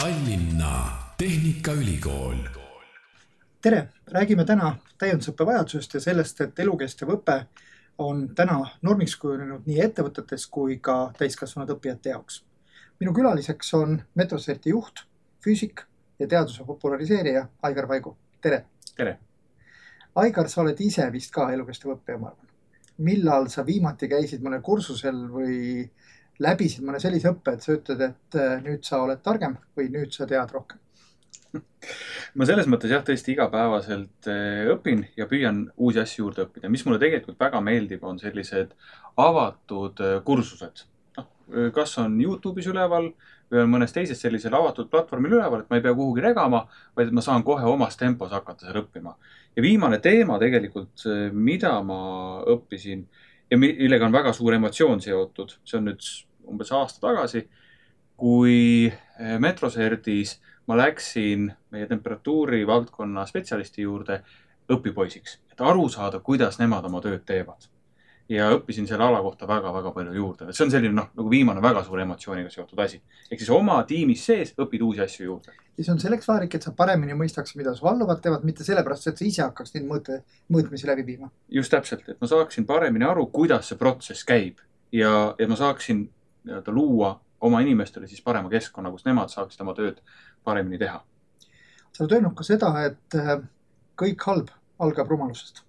Tallinna Tehnikaülikool. tere, räägime täna täiendusõppe vajadusest ja sellest, et elukestev õpe on täna normiks kujunenud nii ettevõtetes kui ka täiskasvanud õppijate jaoks. minu külaliseks on Metroserti juht, füüsik ja teaduse populariseerija Aigar Vaigu, tere. tere. Aigar, sa oled ise vist ka elukestev õppija, ma arvan. millal sa viimati käisid mõnel kursusel või läbisid mõne sellise õppe, et sa ütled, et äh, nüüd sa oled targem või nüüd sa tead rohkem? ma selles mõttes jah, tõesti igapäevaselt äh, õpin ja püüan uusi asju juurde õppida. mis mulle tegelikult väga meeldib, on sellised avatud äh, kursused. noh, kas on Youtube'is üleval või on mõnes teises sellisel avatud platvormil üleval, et ma ei pea kuhugi regama, vaid ma saan kohe omas tempos hakata seal õppima. ja viimane teema tegelikult, mida ma õppisin ja millega on väga suur emotsioon seotud, see on nüüd umbes aasta tagasi, kui eh, Metroserdis ma läksin meie temperatuuri valdkonna spetsialisti juurde õpipoisiks, et aru saada, kuidas nemad oma tööd teevad. Ja õppisin selle ala kohta väga-väga palju juurde, see on selline noh, nagu viimane väga suure emotsiooniga seotud asi. ehk siis oma tiimis sees õpid uusi asju juurde. ja see on selleks vajalik, et sa paremini mõistaks, mida su alluvad teevad, mitte sellepärast, et sa ise hakkaks neid mõõte, mõõtmisi läbi viima. just täpselt, et ma saaksin paremini aru, kuidas see protsess käib ja, ja ma saaksin nii-öelda luua oma inimestele siis parema keskkonna, kus nemad saaksid oma tööd paremini teha. sa oled öelnud ka seda, et äh, kõik halb algab rumalusest.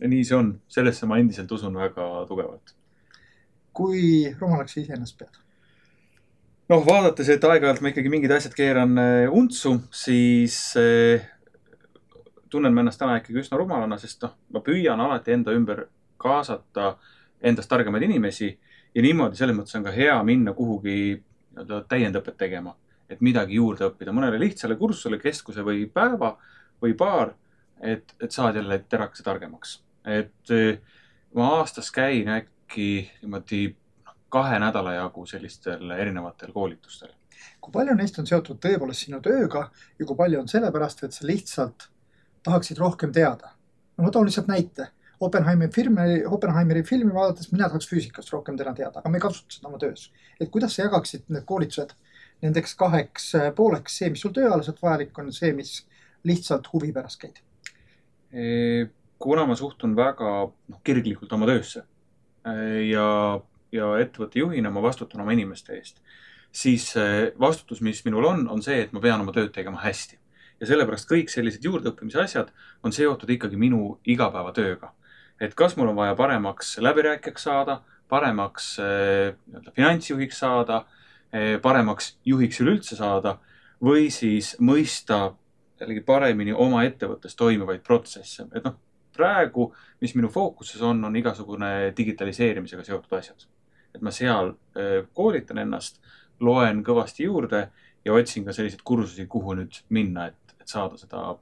Nii see on, sellesse ma endiselt usun väga tugevalt. kui rumalaks sa iseennast pead? noh, vaadates, et aeg-ajalt ma ikkagi mingid asjad keeran äh, untsu, siis eh, tunnen ma ennast täna ikkagi üsna rumalana, sest noh, ma püüan alati enda ümber kaasata endast targemaid inimesi ja niimoodi selles mõttes on ka hea minna kuhugi nii-öelda täiendõpet tegema, et midagi juurde õppida, mõnele lihtsale kursusele keskuse või päeva või paar, et, et saad jälle terakese targemaks. Et eh, ma aastas käin äkki niimoodi noh, kahe nädala jagu sellistel erinevatel koolitustel. kui palju neist on seotud tõepoolest sinu tööga ja kui palju on sellepärast, et sa lihtsalt tahaksid rohkem teada? no ma toon lihtsalt näite Oppenheimeri filmi, Oppenheimeri filmi vaadates mina tahaks füüsikast rohkem täna teada, aga ma ei kasuta seda oma töös. et kuidas sa jagaksid need koolitused nendeks kaheks äh, pooleks, see, mis sul tööalaselt vajalik on, see, mis lihtsalt huvi pärast käid? Kuna ma suhtun väga noh, kirglikult oma töösse ja, ja ettevõtte juhina ma vastutan oma inimeste eest, siis vastutus, mis minul on, on see, et ma pean oma tööd tegema hästi. ja sellepärast kõik sellised juurdeõppimise asjad on seotud ikkagi minu igapäevatööga et kas mul on vaja paremaks läbirääkijaks saada, paremaks eh, nii-öelda finantsjuhiks saada, eh, paremaks juhiks üleüldse saada või siis mõista jällegi paremini oma ettevõttes toimuvaid protsesse, et noh, praegu, mis minu fookuses on, on igasugune digitaliseerimisega seotud asjad. et ma seal koolitan ennast, loen kõvasti juurde ja otsin ka selliseid kursusi, kuhu nüüd minna, et, et saada seda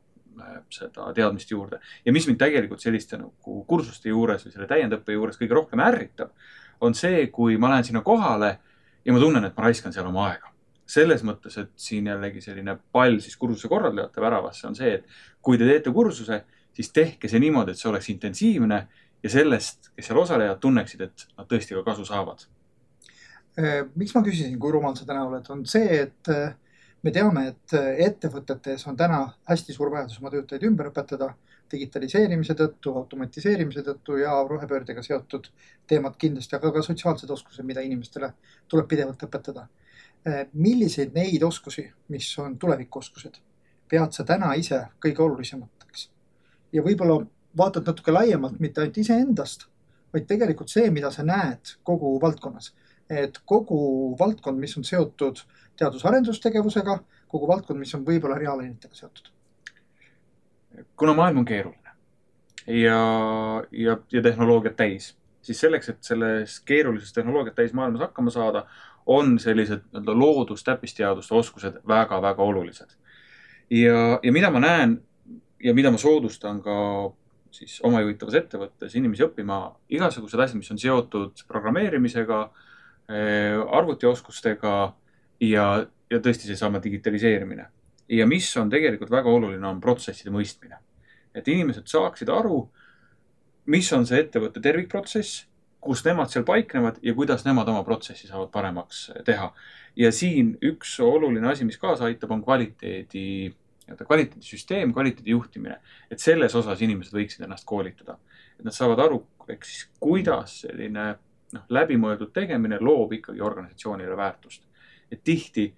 seda teadmist juurde. ja mis mind tegelikult selliste nagu kursuste juures või selle täiendõppe juures kõige rohkem ärritab, on see, kui ma lähen sinna kohale ja ma tunnen, et ma raiskan seal oma aega. selles mõttes, et siin jällegi selline pall siis kursuse korraldajate väravasse on see, et kui te teete kursuse, siis tehke see niimoodi, et see oleks intensiivne ja sellest, kes seal osalejad, tunneksid, et nad tõesti ka kasu saavad. Äh, miks ma küsisin, kui rumal sa täna oled, on see, et äh, me teame, et äh, ettevõtetes on täna hästi suur vajadus oma töötajaid ümber õpetada digitaliseerimise tõttu, automatiseerimise tõttu ja rohepöördega seotud teemad kindlasti, aga ka sotsiaalsed oskused, mida inimestele tuleb pidevalt õpetada. Milliseid neid oskusi, mis on tulevikuoskused, pead sa täna ise kõige olulisemateks? Ja võib-olla vaatad natuke laiemalt, mitte ainult iseendast, vaid tegelikult see, mida sa näed kogu valdkonnas. et kogu valdkond, mis on seotud teadus-arendustegevusega, kogu valdkond, mis on võib-olla reaalainetega seotud. kuna maailm on keeruline ja, ja, ja tehnoloogiat täis, siis selleks, et selles keerulises tehnoloogiat täis maailmas hakkama saada, on sellised nii-öelda loodustäppisteaduste oskused väga-väga olulised. ja, ja mida ma näen ja mida ma soodustan ka siis oma juhitavas ettevõttes inimesi õppima igasugused asjad, mis on seotud programmeerimisega, eh, arvutioskustega ja, ja tõesti seesama digitaliseerimine. ja mis on tegelikult väga oluline, on protsesside mõistmine. et inimesed saaksid aru, mis on see ettevõtte tervikprotsess, kus nemad seal paiknevad ja kuidas nemad oma protsessi saavad paremaks teha. ja siin üks oluline asi, mis kaasa aitab, on kvaliteedi, nii-öelda kvaliteedisüsteem, kvaliteedi juhtimine. et selles osas inimesed võiksid ennast koolitada. et nad saavad aru, ehk siis kuidas selline noh, läbimõeldud tegemine loob ikkagi organisatsioonile väärtust. et tihti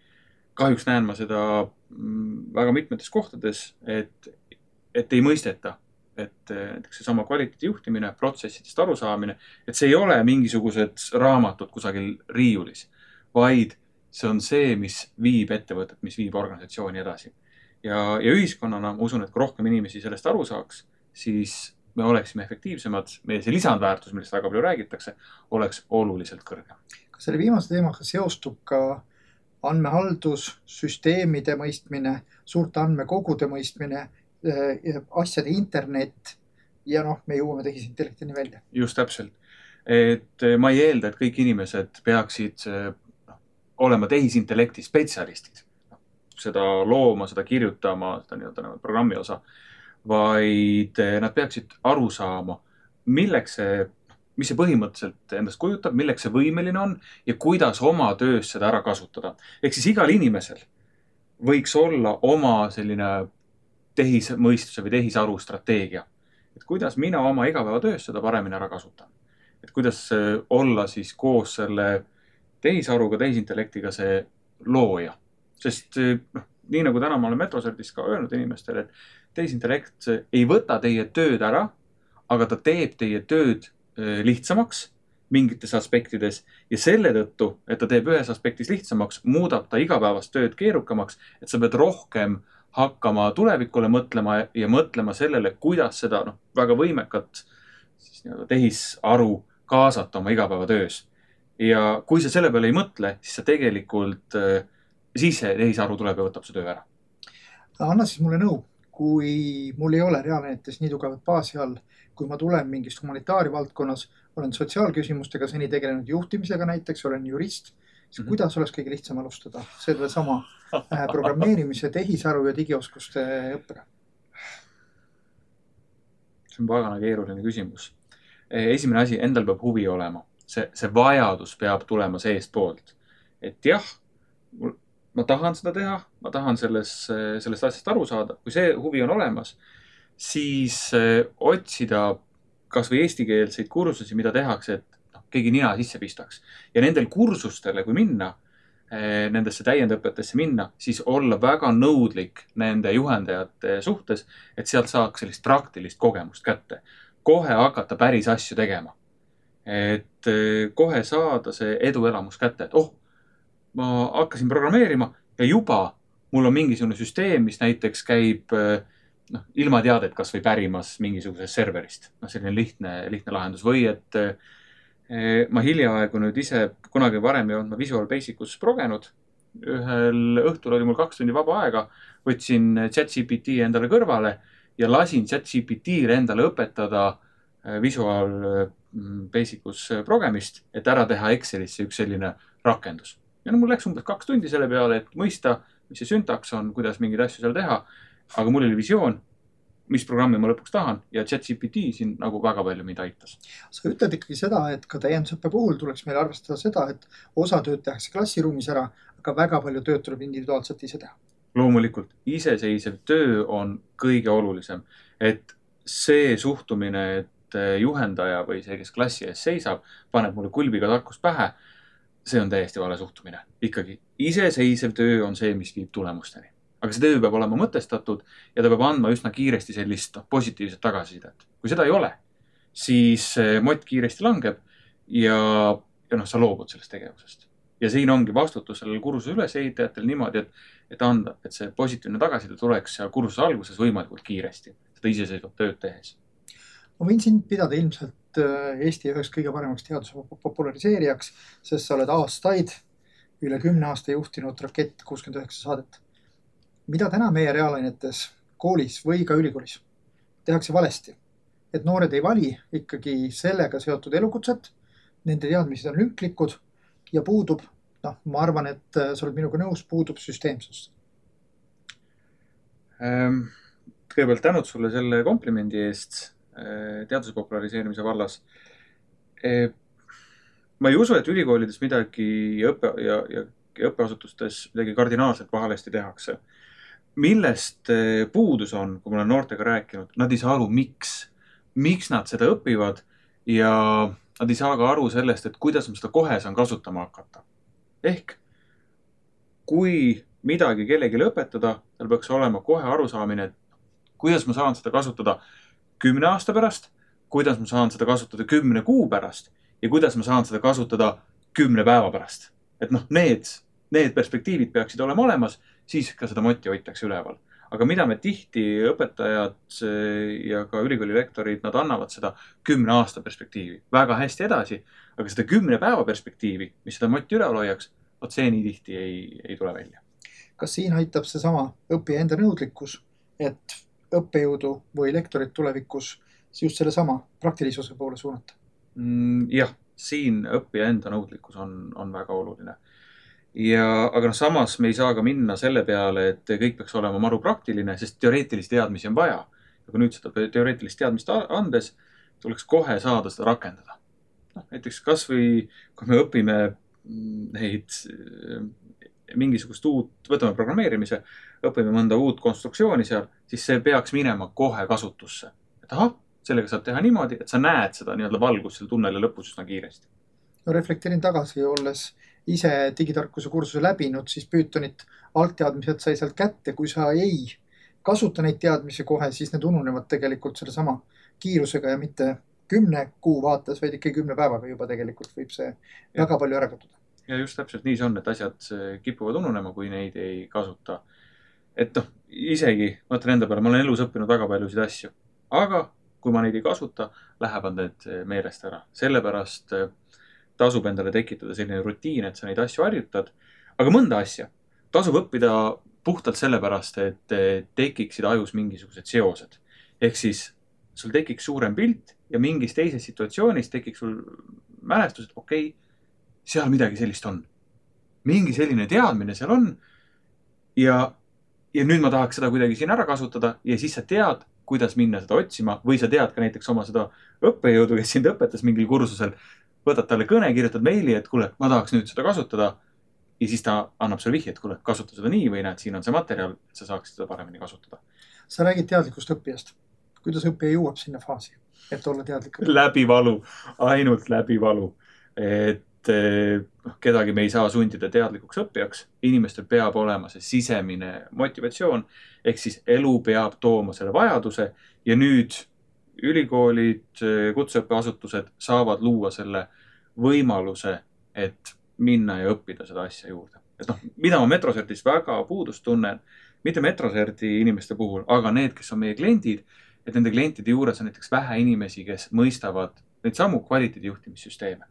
kahjuks näen ma seda mm, väga mitmetes kohtades, et, et ei mõisteta et eh, näiteks seesama kvaliteedi juhtimine, protsessidest arusaamine, et see ei ole mingisugused raamatud kusagil riiulis, vaid see on see, mis viib ettevõtet, mis viib organisatsiooni edasi. Ja, ja ühiskonnana ma usun, et kui rohkem inimesi sellest aru saaks, siis me oleksime efektiivsemad, meie see lisandväärtus, millest väga palju räägitakse, oleks oluliselt kõrgem. kas selle viimase teemaga seostub ka andmehaldus, süsteemide mõistmine, suurte andmekogude mõistmine Äh, asjade internet ja noh, me jõuame tehisintellektini välja. just täpselt, et äh, ma ei eelda, et kõik inimesed peaksid noh, olema tehisintellekti spetsialistid, seda looma, seda kirjutama, seda nii-öelda nagu programmi osa, vaid äh, nad peaksid aru saama, milleks see, mis see põhimõtteliselt endast kujutab, milleks see võimeline on ja kuidas oma töös seda ära kasutada. ehk siis igal inimesel võiks olla oma selline tehismõistuse või tehisaru strateegia. et kuidas mina oma igapäevatöös seda paremini ära kasutan. et kuidas äh, olla siis koos selle tehisaruga, tehisintellektiga see looja. Sest äh, noh, nii nagu täna ma olen Metroserdis ka öelnud inimestele, et tehisintellekt ei võta teie tööd ära, aga ta teeb teie tööd äh, lihtsamaks mingites aspektides ja selle tõttu, et ta teeb ühes aspektis lihtsamaks, muudab ta igapäevast tööd keerukamaks, et sa pead rohkem hakkama tulevikule mõtlema ja mõtlema sellele, kuidas seda noh, väga võimekat siis nii-öelda tehisaru kaasata oma igapäevatöös. ja kui sa selle peale ei mõtle, siis sa tegelikult, äh, siis see tehisaru tuleb ja võtab su töö ära. anna siis mulle nõu, kui mul ei ole reaalnetes nii tugevat baasi all, kui ma tulen mingist humanitaarvaldkonnas, olen sotsiaalküsimustega seni tegelenud juhtimisega näiteks, olen jurist siis mm -hmm. kuidas oleks kõige lihtsam alustada sedasama äh, programmeerimise, tehisaru ja digioskuste õppega? see on pagana keeruline küsimus. Eh, esimene asi, endal peab huvi olema, see, see vajadus peab tulema seestpoolt. et jah, ma tahan seda teha, ma tahan selles, sellest asjast aru saada, kui see huvi on olemas, siis eh, otsida kasvõi eestikeelseid kursusi, mida tehakse, et keegi nina sisse pistaks. ja nendel kursustele, kui minna, eh, nendesse täiendõpetesse minna, siis olla väga nõudlik nende juhendajate suhtes, et sealt saaks sellist praktilist kogemust kätte. kohe hakata päris asju tegema. et eh, kohe saada see eduelamus kätte, et oh, ma hakkasin programmeerima ja juba mul on mingisugune süsteem, mis näiteks käib eh, noh, ilma teadet kasvõi pärimas mingisugusest serverist. noh, selline lihtne, lihtne lahendus või et Eh, ma hiljaaegu nüüd ise, kunagi varem ei olnud ma Visual Basicus progenud. ühel õhtul oli mul kaks tundi vaba aega, võtsin chat-GPT endale kõrvale ja lasin chat-GPT-le endale õpetada eh, Visual mm, Basicus progemist, et ära teha Excelisse üks selline rakendus. Ja no mul läks umbes kaks tundi selle peale, et mõista, mis see süntaks on, kuidas mingeid asju seal teha. aga mul oli visioon mis programmi ma lõpuks tahan ja chat-GPT siin nagu väga palju mind aitas. sa ütled ikkagi seda, et ka täiendusõppe puhul tuleks meil arvestada seda, et osa tööd tehakse klassiruumis ära, aga väga palju tööd tuleb individuaalselt ise teha. loomulikult, iseseisev töö on kõige olulisem, et see suhtumine, et juhendaja või see, kes klassi ees seisab, paneb mulle kulbiga tarkust pähe. See on täiesti vale suhtumine. ikkagi iseseisev töö on see, mis viib tulemusteni aga see töö peab olema mõtestatud ja ta peab andma üsna kiiresti sellist noh, positiivset tagasisidet. kui seda ei ole, siis mott kiiresti langeb ja, ja noh, sa loobud sellest tegevusest. ja siin ongi vastutus sellel kursuse ülesehitajatel niimoodi, et, et anda, et see positiivne tagasiside tuleks seal kursuse alguses võimalikult kiiresti, seda iseseisvat tööd tehes. ma võin sind pidada ilmselt Eesti üheks kõige paremaks teaduse populariseerijaks, sest sa oled aastaid, üle kümne aasta juhtinud Rakett kuuskümmend üheksa saadet mida täna meie reaalainetes koolis või ka ülikoolis tehakse valesti. et noored ei vali ikkagi sellega seotud elukutset, nende teadmised on lünklikud ja puudub, noh, ma arvan, et äh, sa oled minuga nõus, puudub süsteemsus ähm,. kõigepealt tänud sulle selle komplimendi eest äh, teaduse populariseerimise vallas äh,. ma ei usu, et ülikoolides midagi õppe ja, ja, ja õppeasutustes midagi kardinaalselt valesti tehakse. millest eh, puudus on, kui ma olen noortega rääkinud, nad ei saa aru, miks, miks nad seda õpivad ja nad ei saa ka aru sellest, et kuidas ma seda kohe saan kasutama hakata. ehk kui midagi kellelegi õpetada, tal peaks olema kohe arusaamine, et kuidas ma saan seda kasutada kümne aasta pärast, kuidas ma saan seda kasutada kümne kuu pärast ja kuidas ma saan seda kasutada kümne päeva pärast. et noh, need, need perspektiivid peaksid olema olemas, siis ka seda moti hoitakse üleval. aga mida me tihti, õpetajad ja ka ülikooli lektorid, nad annavad seda kümne aasta perspektiivi väga hästi edasi, aga seda kümne päeva perspektiivi, mis seda moti üleval hoiaks, vot see nii tihti ei, ei tule välja. kas siin aitab seesama õppija enda nõudlikkus, et õppejõudu või lektorit tulevikus just sellesama praktilisuse poole suunata? Mm, jah, siin õppija enda nõudlikkus on, on väga oluline. ja, aga noh, samas me ei saa ka minna selle peale, et kõik peaks olema maru praktiline, sest teoreetilisi teadmisi on vaja. aga nüüd seda teoreetilist teadmist andes tuleks kohe saada seda rakendada. noh, näiteks kasvõi kui me õpime neid mingisugust uut, võtame programmeerimise, õpime mõnda uut konstruktsiooni seal, siis see peaks minema kohe kasutusse. et ahah, sellega saab teha niimoodi, et sa näed seda nii-öelda valgust seal tunneli lõpus üsna kiiresti. no reflekteerin tagasi, olles ise digitarkuse kursuse läbinud, siis Pythonit algteadmised sai sealt kätte, kui sa ei kasuta neid teadmisi kohe, siis need ununevad tegelikult sellesama kiirusega ja mitte kümne kuu vaates, vaid ikka kümne päevaga juba tegelikult võib see ja. väga palju ära kaduda. Ja just täpselt nii see on, et asjad kipuvad ununema, kui neid ei kasuta. et noh, isegi ma mõtlen enda peale, ma olen elus õppinud väga paljusid asju, aga kui ma neid ei kasuta, lähevad need meelest ära. sellepärast eh, tasub endale tekitada selline rutiin, et sa neid asju harjutad. aga mõnda asja tasub õppida puhtalt sellepärast, et eh, tekiksid ajus mingisugused seosed. ehk siis sul tekiks suurem pilt ja mingis teises situatsioonis tekiks sul mälestus, et okei okay,, seal midagi sellist on. mingi selline teadmine seal on. ja, ja nüüd ma tahaks seda kuidagi siin ära kasutada ja siis sa tead, kuidas minna seda otsima või sa tead ka näiteks oma seda õppejõudu, kes sind õpetas mingil kursusel. võtad talle kõne, kirjutad meili, et kuule, ma tahaks nüüd seda kasutada. ja siis ta annab sulle vihje, et kuule, kasuta seda nii või näed, siin on see materjal, et sa saaksid seda paremini kasutada. sa räägid teadlikust õppijast. kuidas õppija jõuab sinna faasi, et olla teadlik? läbi valu, ainult läbi valu. et noh, kedagi me ei saa sundida teadlikuks õppijaks. inimestel peab olema see sisemine motivatsioon ehk siis elu peab tooma selle vajaduse ja nüüd ülikoolid, kutseõppeasutused saavad luua selle võimaluse, et minna ja õppida seda asja juurde. et noh, mida ma Metroserdis väga puudust tunnen, mitte Metroserdi inimeste puhul, aga need, kes on meie kliendid, et nende klientide juures on näiteks vähe inimesi, kes mõistavad neid samu kvaliteedijuhtimissüsteeme.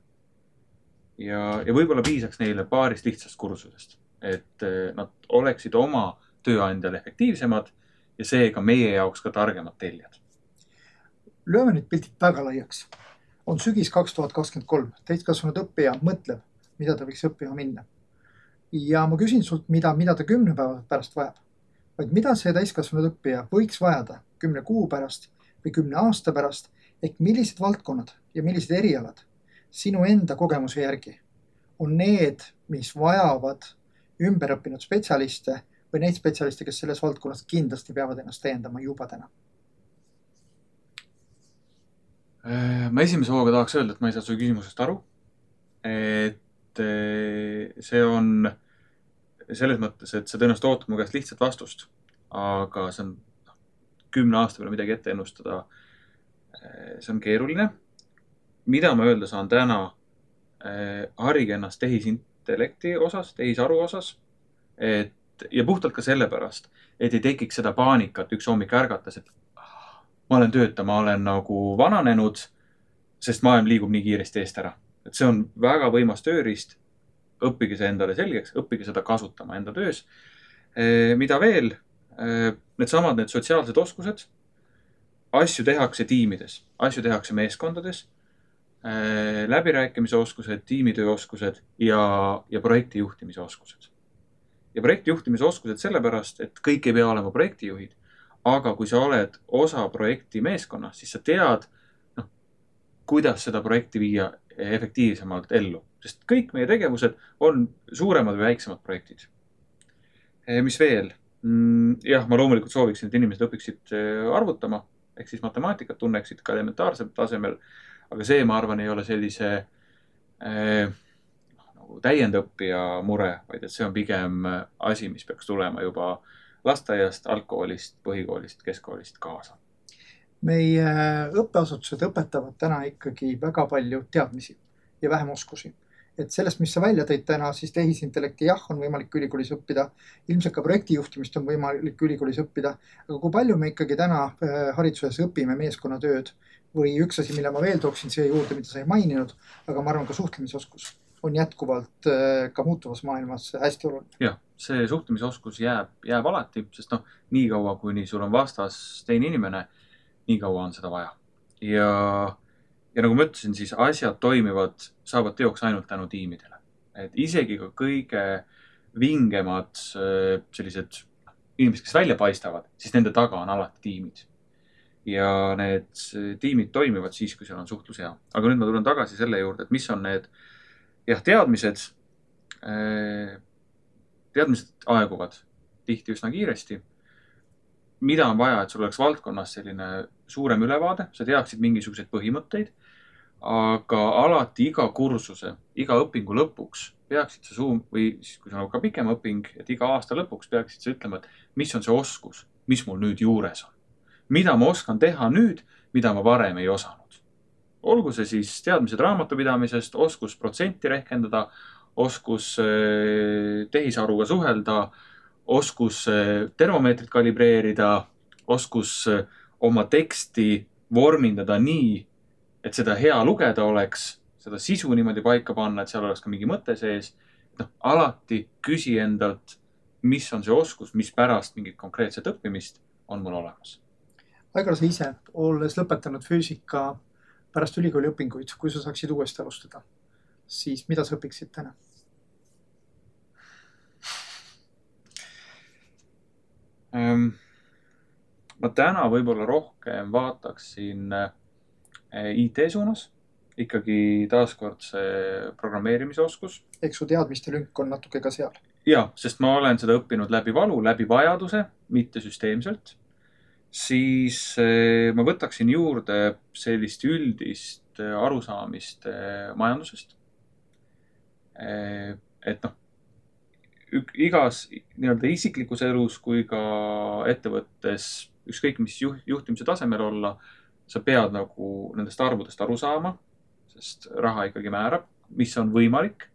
Ja, ja võib-olla piisaks neile paarist lihtsast kursusest, et nad oleksid oma tööandjale efektiivsemad ja seega meie jaoks ka targemad tellijad. lööme nüüd pildid väga laiaks. on sügis kaks tuhat kakskümmend kolm, täiskasvanud õppija mõtleb, mida ta võiks õppima minna. ja ma küsin sult, mida, mida ta kümne päeva pärast vajab, vaid mida see täiskasvanud õppija võiks vajada kümne kuu pärast või kümne aasta pärast ehk millised valdkonnad ja millised erialad sinu enda kogemuse järgi on need, mis vajavad ümberõppinud spetsialiste või neid spetsialiste, kes selles valdkonnas kindlasti peavad ennast täiendama juba täna? Äh, ma esimese hooga tahaks öelda, et ma ei saa su küsimusest aru. et äh, see on selles mõttes, et sa tõenäoliselt ootad mu käest lihtsat vastust, aga see on noh, kümne aasta peale midagi ette ennustada. Äh, see on keeruline. Mida ma öelda saan täna? harige ennast tehisintellekti osas, tehisaru osas. et ja puhtalt ka sellepärast, et ei tekiks seda paanikat üks hommik ärgates, et ma olen tööta, ma olen nagu vananenud, sest maailm liigub nii kiiresti eest ära. et see on väga võimas tööriist. õppige see endale selgeks, õppige seda kasutama enda töös. Eh, mida veel? Eh, needsamad, need sotsiaalsed oskused. asju tehakse tiimides, asju tehakse meeskondades. Eh, läbirääkimise oskused, tiimitöö oskused ja, ja projekti juhtimise oskused ja projektijuhtimise oskused sellepärast, et kõik ei pea olema projektijuhid. aga kui sa oled osa projekti meeskonnast, siis sa tead, noh, kuidas seda projekti viia efektiivsemalt ellu, sest kõik meie tegevused on suuremad või väiksemad projektid. mis veel? Mm, jah, ma loomulikult sooviksin, et inimesed õpiksid arvutama ehk siis matemaatikat tunneksid ka elementaarsel tasemel. Aga see, ma arvan, ei ole sellise äh, nagu täiendõppija mure, vaid et see on pigem asi, mis peaks tulema juba lasteaiast, algkoolist, põhikoolist, keskkoolist kaasa. meie õppeasutused õpetavad täna ikkagi väga palju teadmisi ja vähem oskusi et sellest, mis sa välja tõid täna, siis tehisintellekti jah, on võimalik ülikoolis õppida. ilmselt ka projektijuhtimist on võimalik ülikoolis õppida. aga kui palju me ikkagi täna äh, hariduses õpime meeskonnatööd või üks asi, mille ma veel tooksin siia juurde, mida sa ei maininud, aga ma arvan, ka suhtlemisoskus on jätkuvalt äh, ka muutuvas maailmas hästi oluline. jah, see suhtlemisoskus jääb, jääb alati, sest noh, niikaua kuni sul on vastas teine inimene, nii kaua on seda vaja. ja ja nagu ma ütlesin, siis asjad toimivad, saavad teoks ainult tänu tiimidele. et isegi ka kõige vingemad äh, sellised inimesed, kes välja paistavad, siis nende taga on alati tiimid. Ja need tiimid toimivad siis, kui seal on suhtlus hea. aga nüüd ma tulen tagasi selle juurde, et mis on need jah, teadmised. Äh, teadmised aeguvad tihti üsna kiiresti. mida on vaja, et sul oleks valdkonnas selline suurem ülevaade, sa teaksid mingisuguseid põhimõtteid aga alati iga kursuse, iga õpingu lõpuks peaksid sa suu- või siis, kui sul on ka pikem õping, et iga aasta lõpuks peaksid sa ütlema, et mis on see oskus, mis mul nüüd juures on. Mida ma oskan teha nüüd, mida ma varem ei osanud. olgu see siis teadmised raamatupidamisest, oskus protsenti rehkendada, oskus äh, tehisaruga suhelda, oskus äh, termomeetrit kalibreerida, oskus äh, oma teksti vormindada nii, et seda hea lugeda oleks, seda sisu niimoodi paika panna, et seal oleks ka mingi mõte sees. noh, alati küsi endalt, mis on see oskus, mis pärast mingit konkreetset õppimist on mul olemas. Aigar, sa ise, olles lõpetanud füüsika pärast ülikooli õpinguid, kui sa saaksid uuesti alustada, siis mida sa õpiksid täna? Ehm, ma täna võib-olla rohkem vaataksin Eh, IT suunas, ikkagi taaskord see programmeerimise oskus. eks su teadmiste lünk on natuke ka seal? ja, sest ma olen seda õppinud läbi valu, läbi vajaduse, mitte süsteemselt. Siis eh, ma võtaksin juurde sellist üldist eh, arusaamist majandusest. et noh, igas nii-öelda isiklikus elus kui ka ettevõttes, ükskõik mis juht, juhtimise tasemel olla sa pead nagu nendest arvudest aru saama, sest raha ikkagi määrab, mis on võimalik.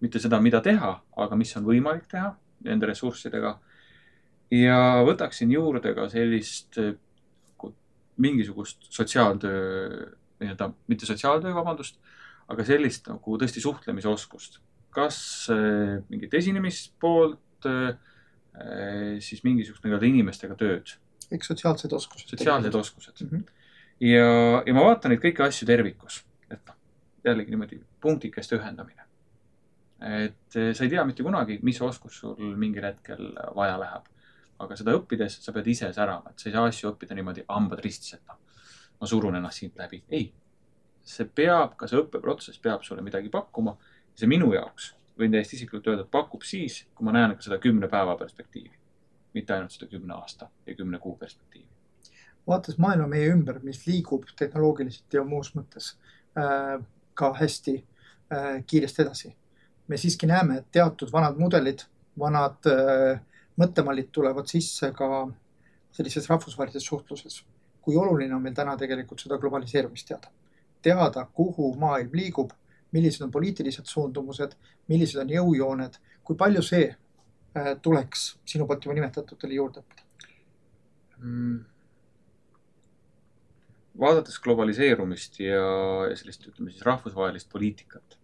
mitte seda, mida teha, aga mis on võimalik teha nende ressurssidega. Ja võtaksin juurde ka sellist mingisugust sotsiaaltöö, nii-öelda, mitte sotsiaaltöö, vabandust, aga sellist nagu tõesti suhtlemisoskust. kas äh, mingit esinemispoolt äh,, siis mingisugust nii-öelda inimestega tööd. kõik sotsiaalsed oskused. sotsiaalsed oskused mm. -hmm ja, ja ma vaatan neid kõiki asju tervikus, et noh, jällegi niimoodi punktikeste ühendamine. et eh, sa ei tea mitte kunagi, mis oskus sul mingil hetkel vaja läheb. Aga seda õppides sa pead ise särama, et sa ei saa asju õppida niimoodi hambad ristis, et noh, ma surun ennast siit läbi. ei, see peab, ka see õppeprotsess peab sulle midagi pakkuma. see minu jaoks, võin täiesti isiklikult öelda, pakub siis, kui ma näen ka seda kümne päeva perspektiivi. mitte ainult seda kümne aasta ja kümne kuu perspektiivi vaadates maailma meie ümber, mis liigub tehnoloogiliselt ja muus mõttes äh, ka hästi äh, kiiresti edasi. me siiski näeme, et teatud vanad mudelid, vanad äh, mõttemallid tulevad sisse ka sellises rahvusvahelises suhtluses. kui oluline on meil täna tegelikult seda globaliseerumist teada? teada, kuhu maailm liigub, millised on poliitilised suundumused, millised on jõujooned, kui palju see äh, tuleks sinu poolt juba nimetatutele juurde õppida mm.? vaadates globaliseerumist ja, ja sellist, ütleme siis rahvusvahelist poliitikat,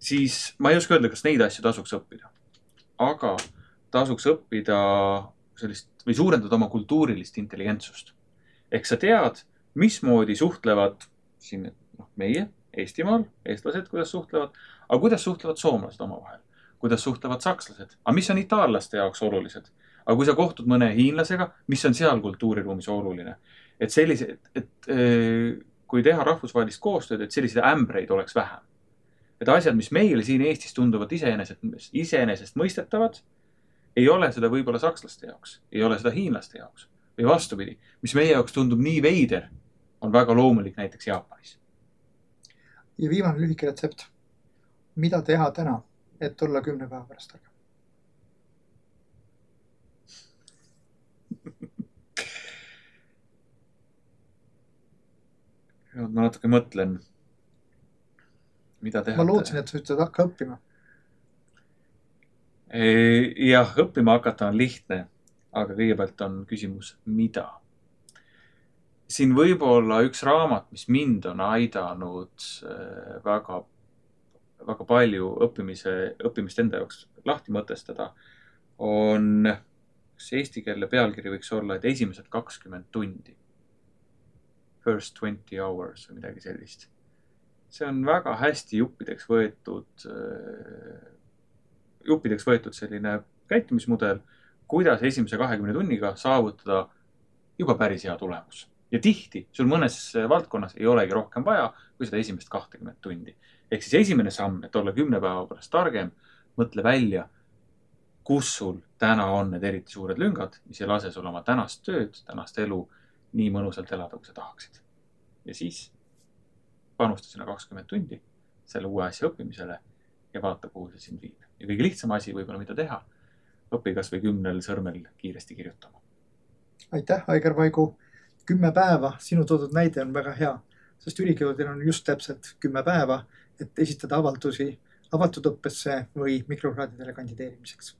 siis ma ei oska öelda, kas neid asju tasuks õppida. aga tasuks õppida sellist või suurendada oma kultuurilist intelligentsust. ehk sa tead, mismoodi suhtlevad siin noh, meie Eestimaal, eestlased, kuidas suhtlevad, aga kuidas suhtlevad soomlased omavahel, kuidas suhtlevad sakslased, aga mis on itaallaste jaoks olulised. aga kui sa kohtud mõne hiinlasega, mis on seal kultuuriruumis oluline et sellised, et kui teha rahvusvahelist koostööd, et selliseid ämbreid oleks vähem. et asjad, mis meile siin Eestis tunduvad iseenesest, iseenesestmõistetavad, ei ole seda võib-olla sakslaste jaoks, ei ole seda hiinlaste jaoks või vastupidi, mis meie jaoks tundub nii veider, on väga loomulik näiteks Jaapanis. ja viimane lühike retsept. mida teha täna, et olla kümne päeva pärast targem? ma natuke mõtlen, mida teha. ma lootsin, et sa ütled, hakka õppima. Jah, õppima hakata on lihtne, aga kõigepealt on küsimus, mida. siin võib-olla üks raamat, mis mind on aidanud äh, väga, väga palju õppimise, õppimist enda jaoks lahti mõtestada, on, kas eestikeelne pealkiri võiks olla, et esimesed kakskümmend tundi first twenty hours või midagi sellist. see on väga hästi juppideks võetud, äh, juppideks võetud selline käitumismudel, kuidas esimese kahekümne tunniga saavutada juba päris hea tulemus. ja tihti sul mõnes valdkonnas ei olegi rohkem vaja kui seda esimest kahtekümmet tundi. ehk siis esimene samm, et olla kümne päeva pärast targem, mõtle välja, kus sul täna on need eriti suured lüngad, mis ei lase sul oma tänast tööd, tänast elu nii mõnusalt elada, kui sa tahaksid. ja siis panusta sinna kakskümmend tundi selle uue asja õppimisele ja vaata, kuhu see sind viib. Ja kõige lihtsam asi võib-olla, mida teha, õpi kasvõi kümnel sõrmel kiiresti kirjutama. aitäh, Aigar Vaigu. kümme päeva, sinu toodud näide on väga hea, sest ülikoolidel on just täpselt kümme päeva, et esitada avaldusi avatud õppesse või mikrokraadidele kandideerimiseks.